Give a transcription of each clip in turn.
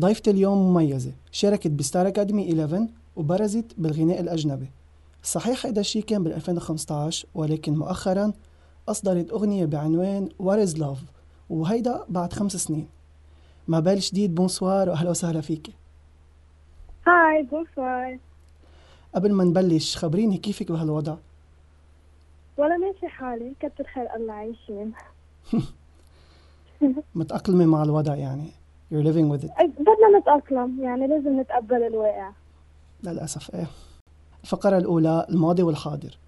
ضيفتي اليوم مميزة شاركت بستار أكاديمي 11 وبرزت بالغناء الأجنبي. صحيح هذا الشيء كان بال 2015 ولكن مؤخرا أصدرت أغنية بعنوان What is Love وهيدا بعد خمس سنين. مابال جديد bonsoir وأهلا وسهلا فيك. Hi bonsoir. قبل ما نبلش خبريني كيفك بهالوضع؟ ولا ماشي حالي كتر خير الله عايشين متأقلمة مع الوضع يعني. You're living with it. بدنا نتأقلم يعني لازم نتقبل الواقع. للأسف إيه. الفقرة الأولى الماضي والحاضر.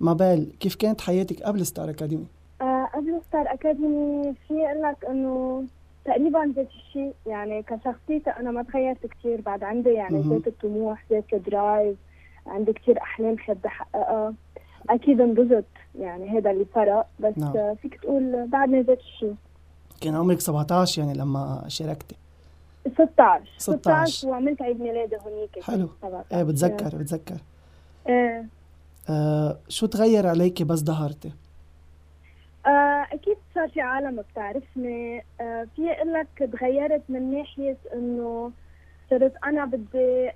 مابال كيف كانت حياتك قبل ستار أكاديمي؟ آه قبل ستار أكاديمي في أقول لك إنه تقريبا ذات الشيء يعني كشخصيتي أنا ما تغيرت كثير بعد عندي يعني ذات الطموح ذات ال drive عندي كثير أحلام حابة أحققها. أكيد انبسط يعني هذا اللي فرق. بس نعم. فيك تقول بعدني ذات الشيء كان عمرك 17 يعني لما شاركتي؟ 16 16 وعملت عيد ميلادي هونيك حلو. إيه بتذكر بتذكر. إيه. آه شو تغير عليكي بس ظهرتي؟ آه أكيد صار في عالم بتعرفني. آه في أقول لك تغيرت من ناحية إنه صرت أنا بدي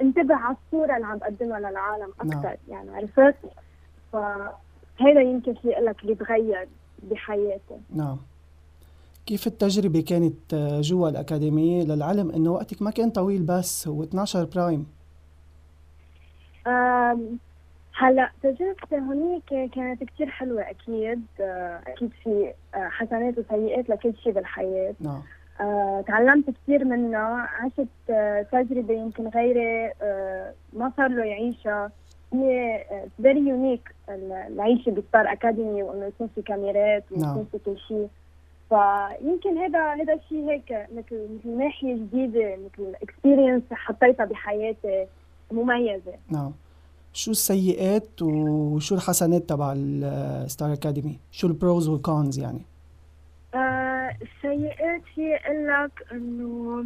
انتبه على الصورة اللي عم بقدمها للعالم أكثر نعم. يعني عرفت؟ فهيدا يمكن في لك اللي تغير بحياتي نعم. كيف التجربة كانت جوا الأكاديمية للعلم إنه وقتك ما كان طويل بس هو 12 برايم؟ هلأ تجربتي هونيك كانت كثير حلوة أكيد آه، أكيد في آه، حسنات وسيئات لكل شيء بالحياة. نعم. تعلمت كثير منها عشت تجربة يمكن غيري ما صار له يعيشها هي very unique العيشة بستار أكاديمي وإنه يكون في كاميرات ويكون نعم. في كل شيء فيمكن هذا هذا الشيء هيك مثل مثل ناحية جديدة مثل experience حطيتها بحياتي مميزة نعم شو السيئات وشو الحسنات تبع الستار اكاديمي؟ شو ال pros وال cons يعني؟ آه السيئات هي لك إنه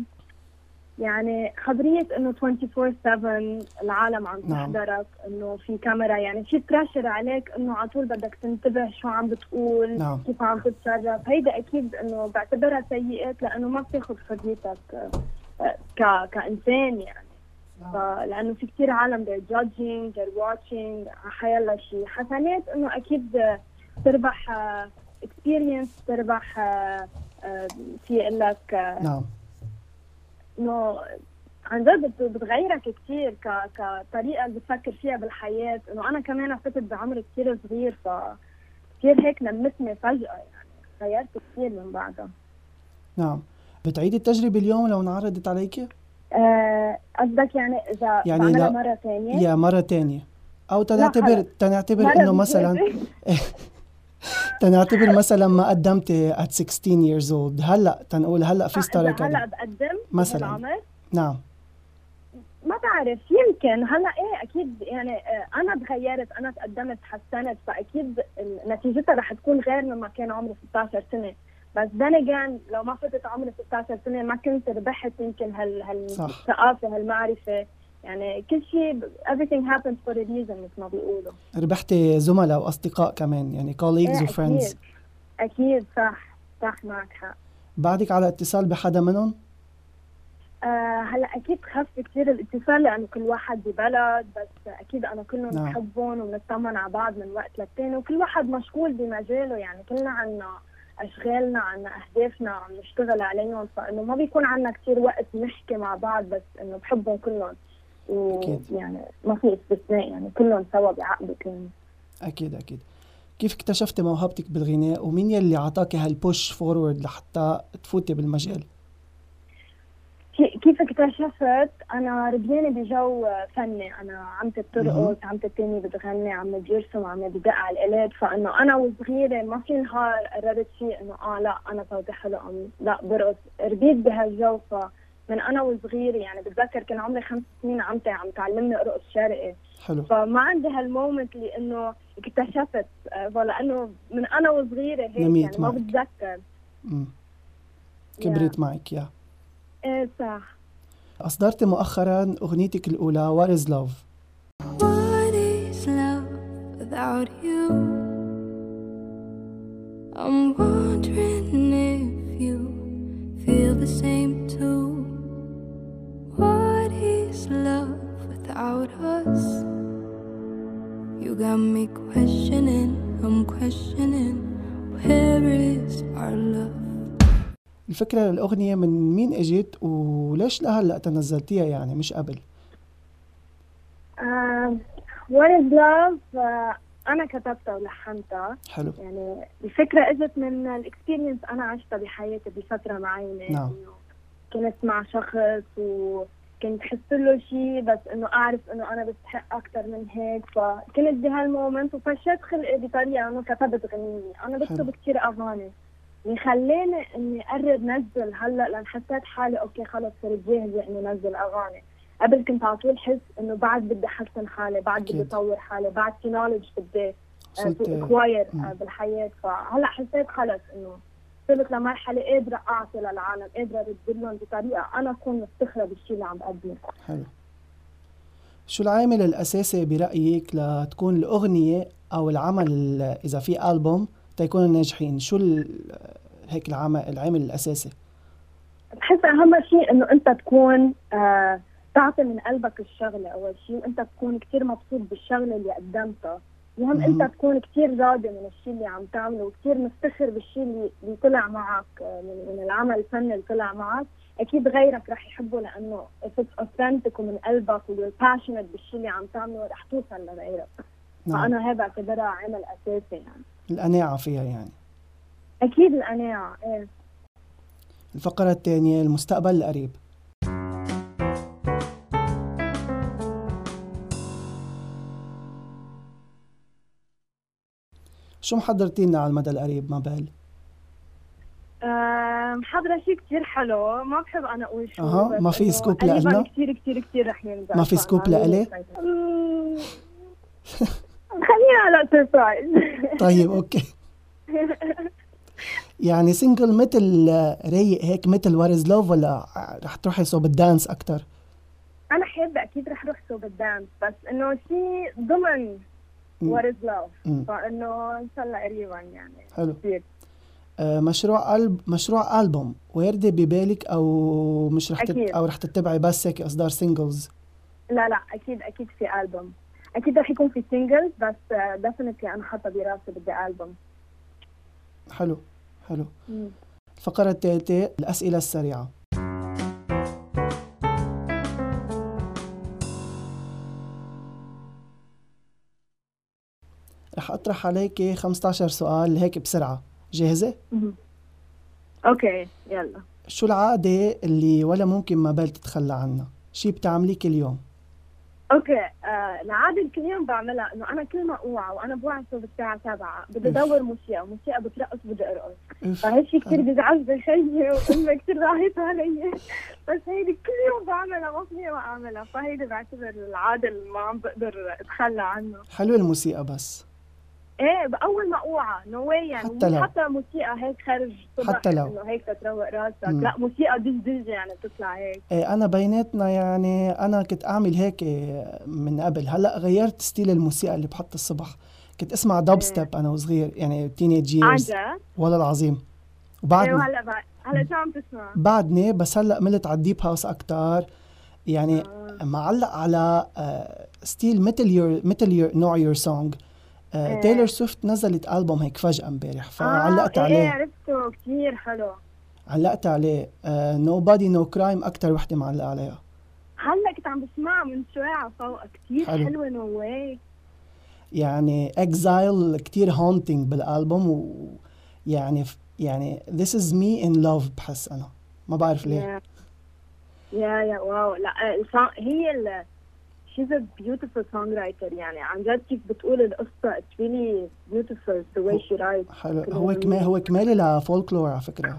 يعني خبرية إنه 24/7 العالم عم نعم. تحضرك إنه في كاميرا يعني في بريشر عليك إنه على طول بدك تنتبه شو عم بتقول نعم. كيف عم تتصرف هيدا أكيد إنه بعتبرها سيئات لأنه ما بتاخذ حريتك آه، ك كإنسان يعني نعم. لأنه في كثير عالم they're judging they're watching حيلا شيء حسنات إنه أكيد تربح اكسبيرينس آه، تربح آه، في أقول لك نعم إنه عن جد بتغيرك كثير. كطريقة اللي بتفكر فيها بالحياة إنه أنا كمان فتت بعمر كثير صغير ف كثير هيك نمتني فجأة يعني غيرت كثير من بعدها نعم بتعيدي التجربة اليوم لو انعرضت عليك؟ آه، قصدك يعني إذا يعني لا مرة ثانية؟ يا مرة ثانية أو تنعتبر تنعتبر إنه مثلا تنعتبر مثلا ما قدمتي at 16 years old. هلأ تنقول هلأ في ستار اكاديمي هلأ بقدم مثلا. نعم. ما بعرف يمكن. هلأ إيه أكيد يعني آه، أنا تغيرت أنا تقدمت تحسنت فأكيد نتيجتها رح تكون غير مما كان عمري 16 سنة. بس جان لو ما فتت عمري 16 سنة ما كنت ربحت يمكن هال هالثقافة هالمعرفة. يعني كل شيء everything happens for a reason مثل ما بيقولوا. ربحتي زملاء وأصدقاء كمان يعني colleagues إيه وفريندز أكيد. أكيد صح. صح معك حق. بعدك على اتصال بحدا منهم؟ آه هلأ أكيد خف كثير الاتصال لأنه كل واحد ببلد بس أكيد أنا كلهم نعم. بحبهم وبنطمن على بعض من وقت للتاني وكل واحد مشغول بمجاله. يعني كلنا عنا أشغالنا عنا أهدافنا عم نشتغل عليهم فإنه ما بيكون عنا كثير وقت نحكي مع بعض بس إنه بحبهم كلهم. ويعني ما في استثناء يعني كلهم سوا بيعقدوا كلهم أكيد أكيد. كيف اكتشفتي موهبتك بالغناء؟ ومين يلي اعطاكي ال push forward لحتى تفوتي بالمجال؟ كيف اكتشفت؟ أنا ربيانة بجو فني. أنا عمتي بترقص عمتي الثاني بتغني عمي بيرسم عمي بدق على الالات فإنه أنا وصغيرة ما في نهار قررت فيه إنه آه لا أنا صوتي حلو لا برقص. ربيت بهالجو ف من أنا وصغيرة يعني بتذكر كان عمري خمس سنين عمتي عم تعلمني ارقص شرقي. حلو. فما عندي هالمومنت اللي إنه اكتشفت لأنه من أنا وصغيرة هيك يعني ما بتذكر. كبرت معك يا. إيه صح. أصدرت مؤخرا أغنيتك الأولى What is love What is love without you. I'm wondering if you feel the same too. What is love without us? You got me questioning, I'm questioning, where is our love? الفكرة الأغنية من مين اجت وليش لهلأ تنزلتيها يعني مش قبل؟ What Is Love أنا كتبتها ولحنتها حلو يعني الفكرة إجت من ال experience أنا عشتها بحياتي بفترة معينة نعم كنت مع شخص وكنت حس له شيء بس إنه أعرف إنه أنا بستحق أكثر من هيك. فكنت بهال moment وفشيت خلقي بطريقه إنه كتبت غنية أنا بكتب كثير أغاني. اللي خلاني إني اقرر نزل هلأ لأن حسيت حالي okay خلص صرت جاهزة اني نزل أغاني. قبل كنت على طول حس إنه بعد بدي أحسن حالي بعد بدي أطور حالي بعد في knowledge بدي acquire آه، آه، بالحياة. فهلا حسيت خلص إنه وصلت لمرحله قادرة أعطي للعالم قادرة ارد لهم بطريقة. أنا أكون مفتخرة بالشيء اللي عم بقدمه. حلو. شو العامل الأساسي برأيك لتكون الأغنية أو العمل إذا في ألبوم تيكونوا ناجحين؟ شو هيك العامل العامل الأساسي؟ بحس أهم شيء إنه أنت تكون آه تعطي من قلبك الشغلة أول شيء وأنت تكون كثير مبسوط بالشغلة اللي قدمتها. المهم انت تكون كثير راضي من الشيء اللي عم تعمله وكثير مفتخر بالشيء اللي, اللي طلع معك آه، من, من العمل الفني اللي طلع معك. أكيد غيرك رح يحبه لأنه it's authentic ومن قلبك و you're passionate بالشيء اللي عم تعمله رح توصل لغيرك. نعم. فأنا هذا بعتبرها عمل أساسي يعني. القناعة فيها يعني. أكيد القناعة إيه. الفقرة الثانية المستقبل القريب. شو محضرتي لنا على المدى القريب Mabelle؟ محضرة شيء كثير حلو ما بحب أنا أقول شو أها ما في scoop لنا؟ كثير كثير كثير رح ينزل ما في scoop لإلي؟ خلينا على surprise طيب okay يعني single مثل رايق هيك مثل What Is Love ولا رح تروحي صوب ال dance أكثر؟ أنا حابة أكيد رح روح صوب الدانس بس إنه شيء ضمن What Is Love فإنه إن شاء الله قريبا يعني. حلو. كثير آه مشروع ألبـ مشروع ألبوم. وارد ببالك أو مش رح تت... أو رح تتبعي بس هيك إصدار singles؟ لا لا أكيد أكيد في ألبوم. أكيد رح يكون في singles بس definitely أنا حاطة براسي بدي ألبوم. حلو حلو. الفقرة الثالثة الأسئلة السريعة. رح أطرح عليك 15 سؤال هيك بسرعة. جاهزة؟ okay يلا. شو العادة اللي ولا ممكن Mabelle تتخلى عنها؟ شي بتعمليه كل يوم؟ okay آه العادة اللي كل يوم بعملها إنه أنا كل ما اوعى وأنا بوعى صوب الساعة 7 بدي أدور موسيقى موسيقى بترقص بدي أرقص. فهالشيء كثير بيزعج خيي وامي كثير راحت علي. بس هيدي كل يوم بعملها ما فيني ما أعملها. فهيدي بعتبر العادة اللي ما عم بقدر أتخلى عنها. حلوة الموسيقى بس. إيه بأول ما أوعى no way يعني؟ حتى لو. حتى موسيقى هيك خارج حتى لو. إنه هيك تروق راسك. مم. لا موسيقى دج دج يعني بتطلع هيك. إيه أنا بيناتنا يعني أنا كنت أعمل هيك من قبل. هلأ غيرت style الموسيقى اللي بحط الصبح. كنت أسمع دب ستيب إيه. أنا وصغير يعني teenage years والله العظيم. وبعدني إيه وهلأ بعد هلأ شو عم تسمع؟ بعدني بس هلأ ملت على ال deep house أكثر يعني آه. معلق على style مثل your مثل your نوع your song آه تايلور سويفت نزلت ألبوم هيك فجأة امبارح فعلقت آه عليه. إيه عرفته كثير حلو. علقت عليه. no body, no crime أكثر وحدة معلقة عليها. هلا كنت عم بسمعها من شوي على فوق كثير حلو. حلوة no way يعني exile كثير haunting بالألبوم ويعني يعني this is me in love بحس أنا. ما بعرف ليه. yeah yeah wow لا هي ال she's a beautiful songwriter يعني. عن جد كيف بتقول القصة؟ It's really beautiful the way she writes. حلو. هو كمان هو كمالة ل folklore على فكرة.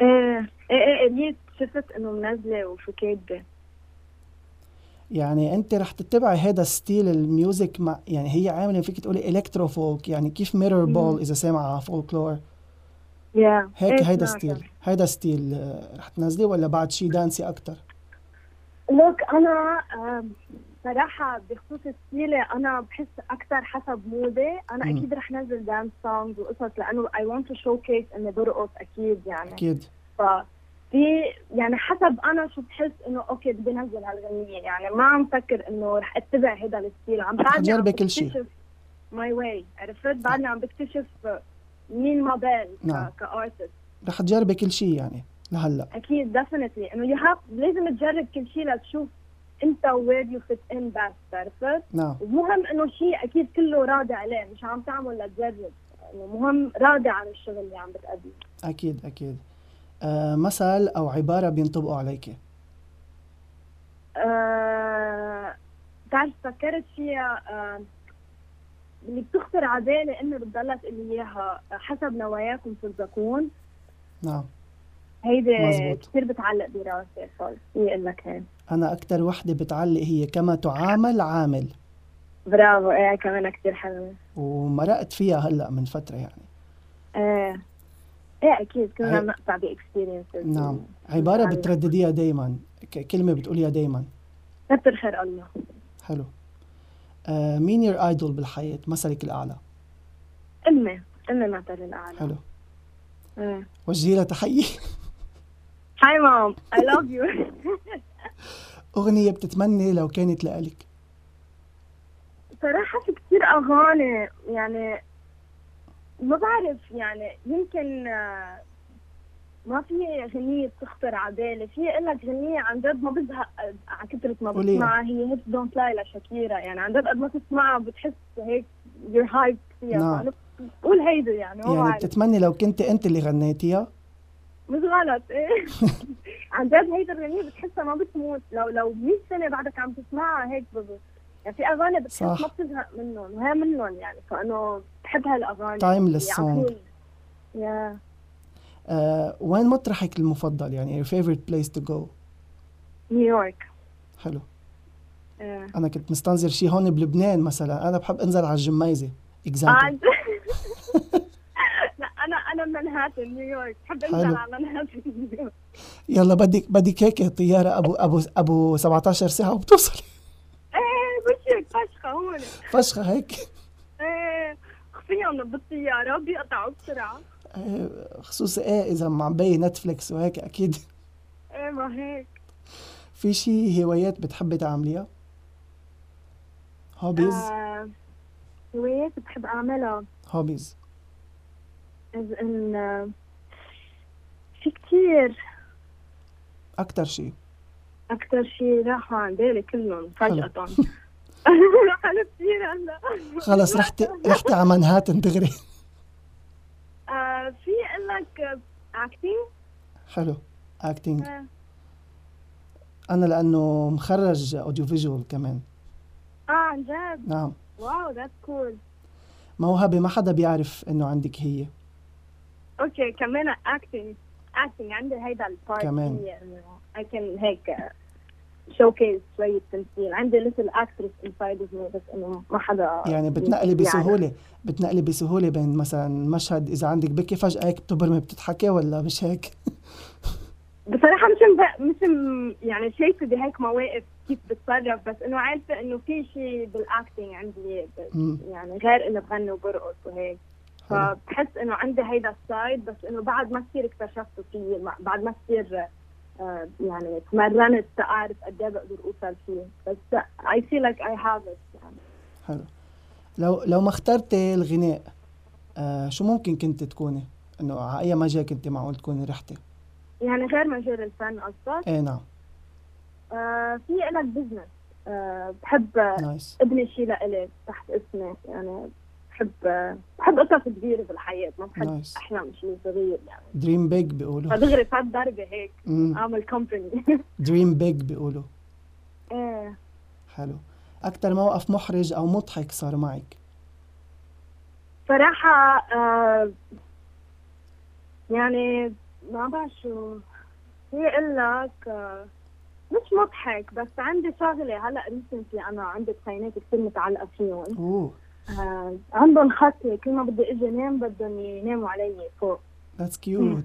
إيه إيه إيه شفت إنه منزلة وشو كاتبة يعني أنت رح تتبعي هذا ال style music مع يعني هي عاملة فيك تقولي electro folk يعني كيف mirrorball إذا سامعة folklore yeah. هيك هيدا style. هيدا style رح تنزليه ولا بعد شي dancy أكثر look أنا صراحة بخصوص style ـي أنا بحس أكثر حسب mood ـي، أنا مم. أكيد رح نزل dance songs وقصص لأنه I want to showcase إني برقص أكيد يعني. أكيد. ففي يعني حسب أنا شو بحس إنه okay بدي نزل هالغنية يعني. ما عم فكر إنه رح أتبع هذا ال style. عم بعدني عم كل شي. بكتشف my way عرفت؟ بعدني عم بكتشف مين موديل نعم. ك artist رح تجربي كل شيء يعني لهلأ. أكيد definitely إنه you have لازم تجرب كل شيء لتشوف انت where you fit in بس عرفت؟ نعم. ومهم إنه شيء أكيد كله راضي عليه مش عم تعمل لتجرب انه مهم راضي عن الشغل اللي عم بتأديه أكيد أكيد. آه مثل أو عبارة بينطبقوا عليك. آه، بتعرف فكرت فيها آه، اللي بتخطر على بالي إنه بتضلها تقول لي إياها حسب نواياكم ترزقون نعم. هيدي. كثير بتعلق براسي لك هيك أنا أكثر وحدة بتعلق هي كما تعامل عامل. برافو إيه كمان كثير حلوة. ومرقت فيها هلأ من فترة يعني. إيه. إيه أكيد كلنا هي- عم نقطع باكسبيرينسز نعم. عبارة بتردديها دائما كلمة بتقوليها دائما كتر خير الله. حلو. آه مين your idol بالحياة؟ مثلك الأعلى. أمي أمي مثل الأعلى. حلو. إيه. وجهي لها تحيه hi mom I love you أغنية بتتمني لو كانت لإلك. صراحة في كثير أغاني يعني ما بعرف يعني يمكن آه، ما في غنية بتخطر على بالي. في أقول لك غنية عن جد ما بزهق على كثرة ما. بسمعها هي Hips Don't Lie لشاكيرا. يعني عن جد قد ما تسمعها بتحس هيك your hype فيها. نعم. قول هيدي يعني يعني بعرف. بتتمني لو كنت أنت اللي غنيتيها؟ مش غلط. إيه عن جد هيدي الغنية بتحسها ما بتموت. لو لو 100 سنة بعدك عم تسمعها هيك بب- يعني في أغاني بتحس صح. ما بتزهق منهم وهي منهم يعني. فإنه بحب هالأغاني. Song. طول. يا وين مطرحك المفضل؟ يعني your favorite place to go نيويورك حلو. إيه. أنا كنت مستنظر شيء هون بلبنان مثلا. أنا بحب أنزل على الجميزة. example نيويورك بحب حلو. انزل على منهاتن نيويورك يلا بدك بدك هيك طيارة ابو ابو أبو 17 ساعة وبتوصل. إيه بشك فشخة هون. فشخة هيك. إيه خفيهم بالطيارة بيقطعوا بسرعة. آه، خصوصي إيه إذا عم بي نتفليكس وهيك أكيد. إيه ما هيك. في شي هوايات بتحبي تعمليها؟ hobbies آه، هوايات بحب أعملها. hobbies في كتير. أكثر شي. أكتر شيء راحوا عن بالي كلهم فجأة. حلو كثير هلا. خلص رحتي رحتي على منهاتن دغري. آه، في أقول لك acting حلو acting أنا لأنه مخرج audio visual كمان. آه عن جد؟ نعم. wow that's cool موهبة ما حدا بيعرف إنه عندك هي. okay كمان acting acting عندي هيدا ال part كمان. اي كان هيك showcase شوية تمثيل عندي little actress inside of بس انه ما حدا يعني بتنقلي بيعرف. بسهولة بتنقلي بسهولة بين مثلا مشهد إذا عندك بكي فجأة هيك بتبرمي بتضحكي ولا مش هيك بصراحة مش. مش. يعني شايفة بهيك مواقف كيف بتصرف بس إنه عارفة إنه في شيء بال acting عندي. يعني غير إنه بغني وبرقص وهيك. فبحس إنه عندي هيدا ال side بس إنه بعد ما كثير اكتشفته فيه بعد ما كثير آه، يعني تمرنت تعرف قد إيه بقدر أوصل فيه. بس I feel like I have it. يعني حلو. لو لو ما اخترتي الغناء آه شو ممكن كنت تكوني؟ إنه على أي مجال كنت معقول تكوني رحتي؟ يعني غير مجال الفن قصدك؟ إيه نعم. آه في لك بزنس آه بحب نايس ابني شيء لإلي تحت اسمي. يعني بحب بحب قصص كبيرة بالحياة ما بحب نايس أحلام شيء صغير يعني. dream big بيقولوا. فدغري فات ضربة هيك أعمل company dream big بيقولوا. إيه. حلو. أكثر موقف محرج أو مضحك صار معك؟ صراحة آه يعني ما بعرف شو هي أقول لك آه مش مضحك بس عندي شغلة. هلأ recently أنا عندي بسينات كثير متعلقة فيهم. أوه. آه عندهم خطة كل ما بدي إجي نام بدهم يناموا علي فوق. that's cute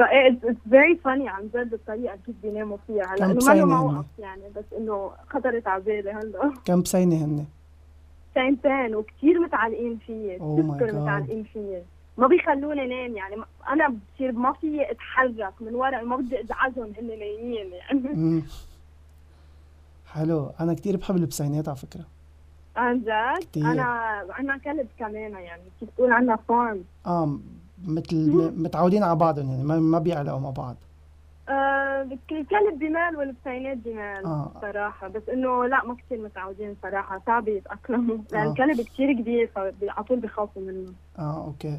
it's very funny عن جد الطريقة كيف بيناموا فيها. هلا إنه ما؟ موقف يعني بس إنه خطرت على بالي هلا. كم بسينة هن؟ سنتين وكثير متعلقين فيي Oh كثير. متعلقين فيي. ما بيخلوني نام يعني أنا بصير ما في أتحرك من ورا ما بدي أزعجهم هن نايمين يعني. حلو. أنا كتير بحب البسينات على فكرة. عن جد؟ كتير. أنا عنا كلب كمان يعني كيف تقول عنا فارم آه مثل متعودين على بعضهم يعني ما ما بيعلقوا مع بعض. آه الكلب بمال والبسينات بمال آه. صراحة بس إنه لا ما كثير متعودين صراحة صعب يتأقلموا. لأن آه. الكلب كثير كبير فعلى طول بخافوا منه. آه okay.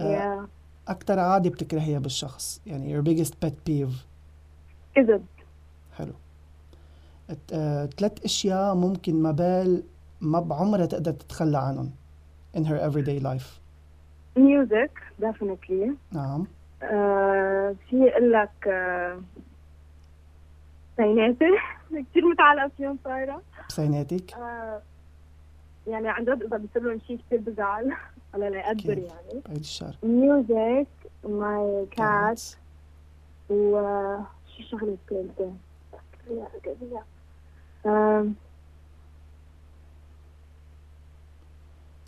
آه يا أكتر عادة بتكرهيها بالشخص يعني your biggest pet peeve. كذب. حلو. ت- آه، ثلاث أشياء ممكن ما بال ما بعمرها تقدر تتخلى عنهم in her everyday life. music definitely. نعم. آه في أقول لك آه بسيناتي كثير متعلقة فيهم صايرة. بسيناتك آه يعني عن جد إذا بصير لهم شيء كثير بزعل. على لا يقدر. يعني. بعيد الشر. music my cat Cats. و شو شغلة ثالثة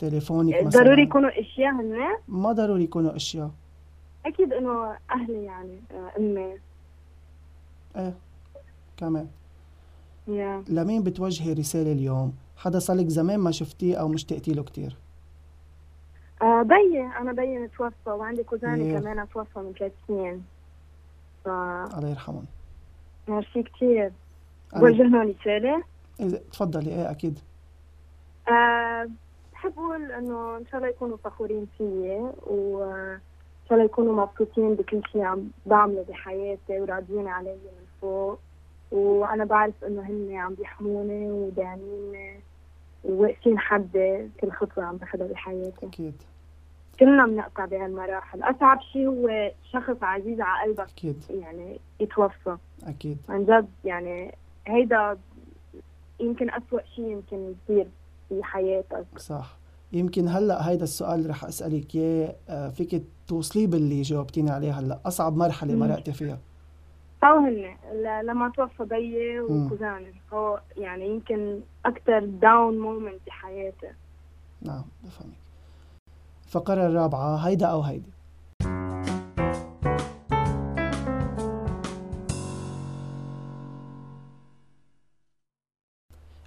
تليفونك مثلا. ضروري يكونوا أشياء هن ما ضروري يكونوا أشياء. أكيد إنه أهلي يعني أمي. إيه كمان. يا. لمين بتوجهي رسالة اليوم؟ حدا صار لك زمان ما شفتيه أو مشتقتي له كتير؟ آه بيي. أنا بيي متوفى وعندي كوزاني Yeah. كمان توفى من ثلاث سنين. ف الله يرحمهم. ميرسي كثير أنا- بوجه لهم رسالة. تفضلي. إيه أكيد. آه بحب أقول انه إن شاء الله يكونوا فخورين فيي وان شاء الله يكونوا مبسوطين بكل شيء عم بعمله بحياتي وراضيين علي من فوق. وأنا بعرف إنه هن عم بيحموني وداعميني وواقفين حدي كل خطوة عم باخذها بحياتي. أكيد. كلنا بنقطع بهالمراحل. أصعب شيء هو شخص عزيز على قلبك أكيد. يعني يتوفى. أكيد. عن جد يعني هيدا يمكن أسوأ شيء يمكن يصير. في حياتك. صح. يمكن هلأ هيدا السؤال رح أسألك إياه آه، فيك توصليه باللي جاوبتيني عليه هلأ أصعب مرحلة. مرقتي فيها؟ أو هن لما توفى بيي. وكوزاني هو يعني يمكن أكتر داون مومنت بحياتي نعم بفهمك. الفقرة الرابعة هيدا أو هيدي.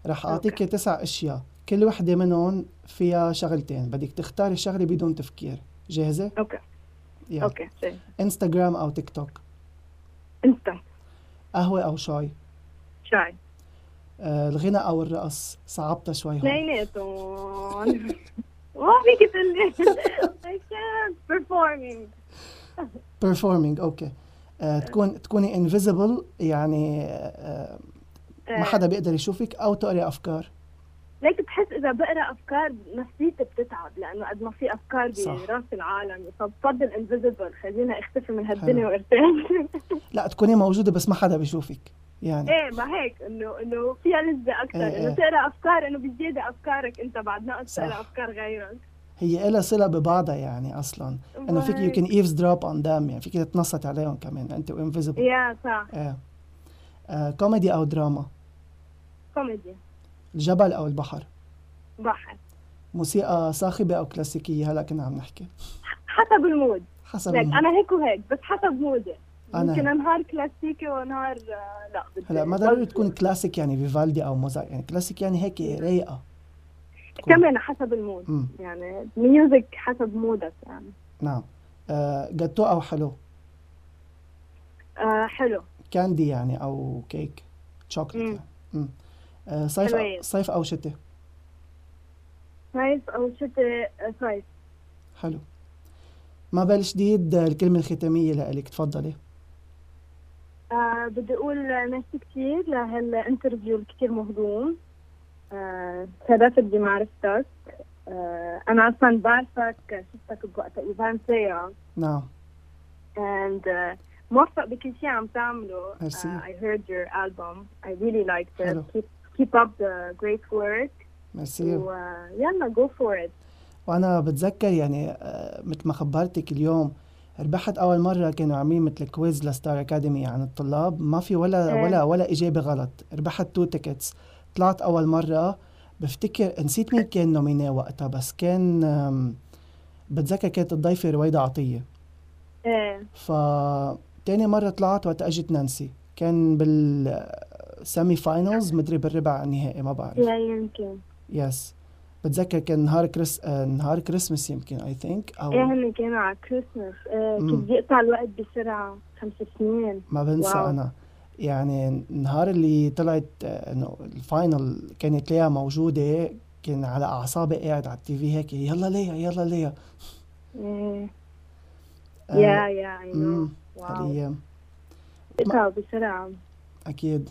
رح أعطيك. تسع أشياء. كل وحدة منهم فيها شغلتين. بدك تختاري شغلة بدون تفكير. جاهزة؟ okay. يلا. okay. انستغرام أو تيك توك انستا قهوة أو شاي؟ شاي. آه الغنى أو الرقص؟ صعبتها شوي هون. اثنيناتهم ما فيك تقول لي I can't. Performing. Performing okay. آه تكون تكوني invisible يعني آه ما حدا بيقدر يشوفك أو تقري أفكار. ليك بحس إذا بقرأ أفكار نفسيتي بتتعب لأنه قد ما في أفكار. برأس العالم فبفضل invisible خلينا اختفي من هالدنيا وارتاح. لا تكوني موجودة بس ما حدا بيشوفك يعني. إيه ما هيك إنه إنه فيها لذة أكثر إيه، إيه. انه تقرأ أفكار إنه بزيادة أفكارك أنت بعد ناقص. تقرأ أفكار غيرك. هي إلها صلة ببعضها يعني أصلا إنه فيك you can eavesdrop on them يعني فيك تتنصت عليهم كمان أنت و invisible يا صح. إيه. آه كوميدي أو دراما؟ كوميدي. الجبل أو البحر؟ بحر. موسيقى صاخبة أو كلاسيكية هلا كنا عم نحكي. حسب ال mood. حسب ال mood. أنا هيك وهيك بس حسب mood ي. أنا- ممكن نهار كلاسيكي ونهار آه، لا هلا ما ضروري تكون كلاسيك يعني فيفالدي أو موزارت يعني كلاسيك يعني هيك رايقة. كمان حسب ال mood. مم. يعني music حسب mood ك يعني. نعم. آه جاتو أو حلو؟ آه حلو. candy يعني أو cake chocolate. يعني. آه صيف حلوين. صيف أو شتاء. صيف أو شتاء آه، صيف. حلو. ما بال جديد آه، الكلمة الختامية لإلك تفضلي. آه بدي أقول ميرسي كثير لهال interview الكثير مهضوم. آه سعدت بمعرفتك آه أنا أصلا بعرفك شفتك بوقت ايفان سيا نعم. And uh, موفق بكل شيء عم تعمله. uh, I heard your album. I really liked it. حلو. keep keep up the great work. merci ويلا go for it. وأنا بتذكر يعني آه، مثل ما خبرتك اليوم ربحت أول مرة كانوا عاملين مثل quiz ل Star Academy عن الطلاب. ما في ولا إيه. ولا ولا إجابة غلط. ربحت two tickets طلعت أول مرة. بفتكر نسيت مين كان nominee وقتها بس كان بتذكر كانت الضيفة رويدا عطية. إيه. ف تاني مرة طلعت وقت اجت نانسي. كان بال semi finals مدري بالربع النهائي ما بعرف. يا يمكن. yes بتذكر كان نهار Christ آه نهار كريسمس يمكن I think أو إيه هن كانوا على كريسماس إيه مم. كيف بيقطع الوقت بسرعة خمس سنين. ما بنسى wow. أنا. يعني النهار اللي طلعت آه، إنه ال final كانت ليا موجودة كان على أعصابي قاعد على ال TV هيك يلا ليا يلا ليا إيه. آه، yeah yeah I know wow. بسرعة. أكيد.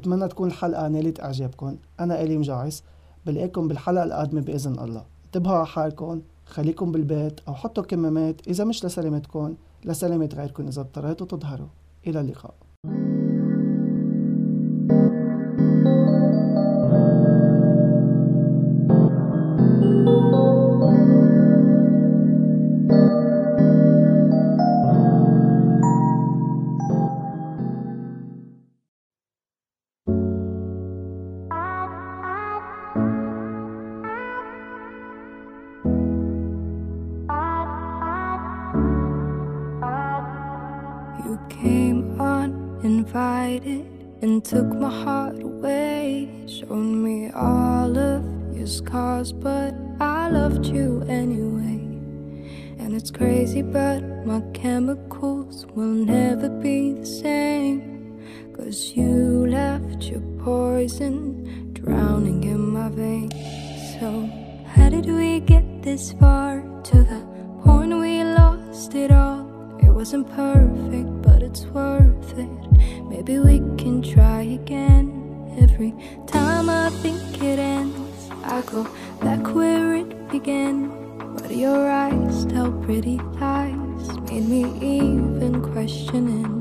بتمنى تكون الحلقة نالت إعجابكم. أنا إلي مجعس بلاقيكم بالحلقة القادمة بإذن الله. انتبهوا على حالكم. خليكم بالبيت أو حطوا كمامات إذا مش لسلامتكم لسلامة غيركم إذا اضطريتوا تظهروا. إلى اللقاء. Did we get this far? To the point we lost it all. It wasn't perfect, but it's worth it. Maybe we can try again. Every time I think it ends, I go back where it began. But your eyes tell pretty lies, made me even questioning.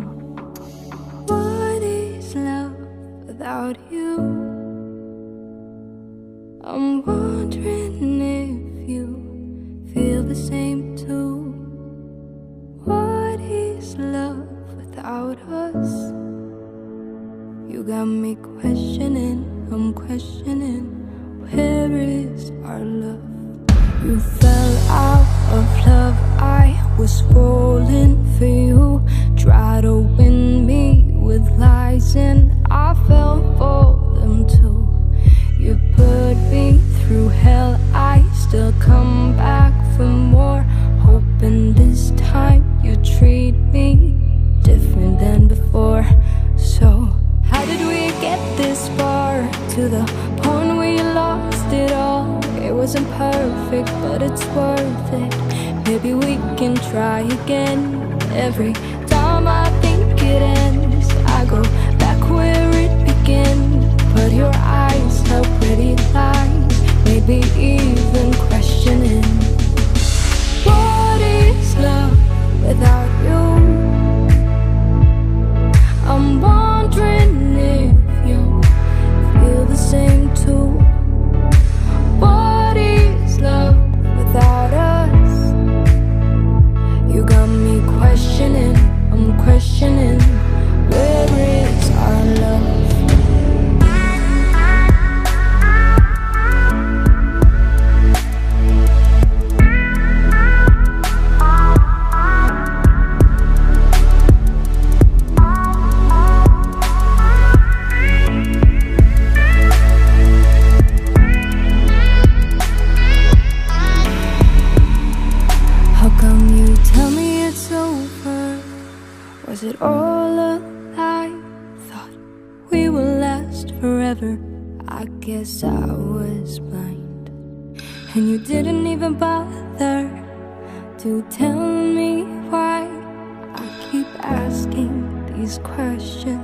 All a lie? Thought we would last forever. I guess I was blind. And you didn't even bother to tell me why. I keep asking these questions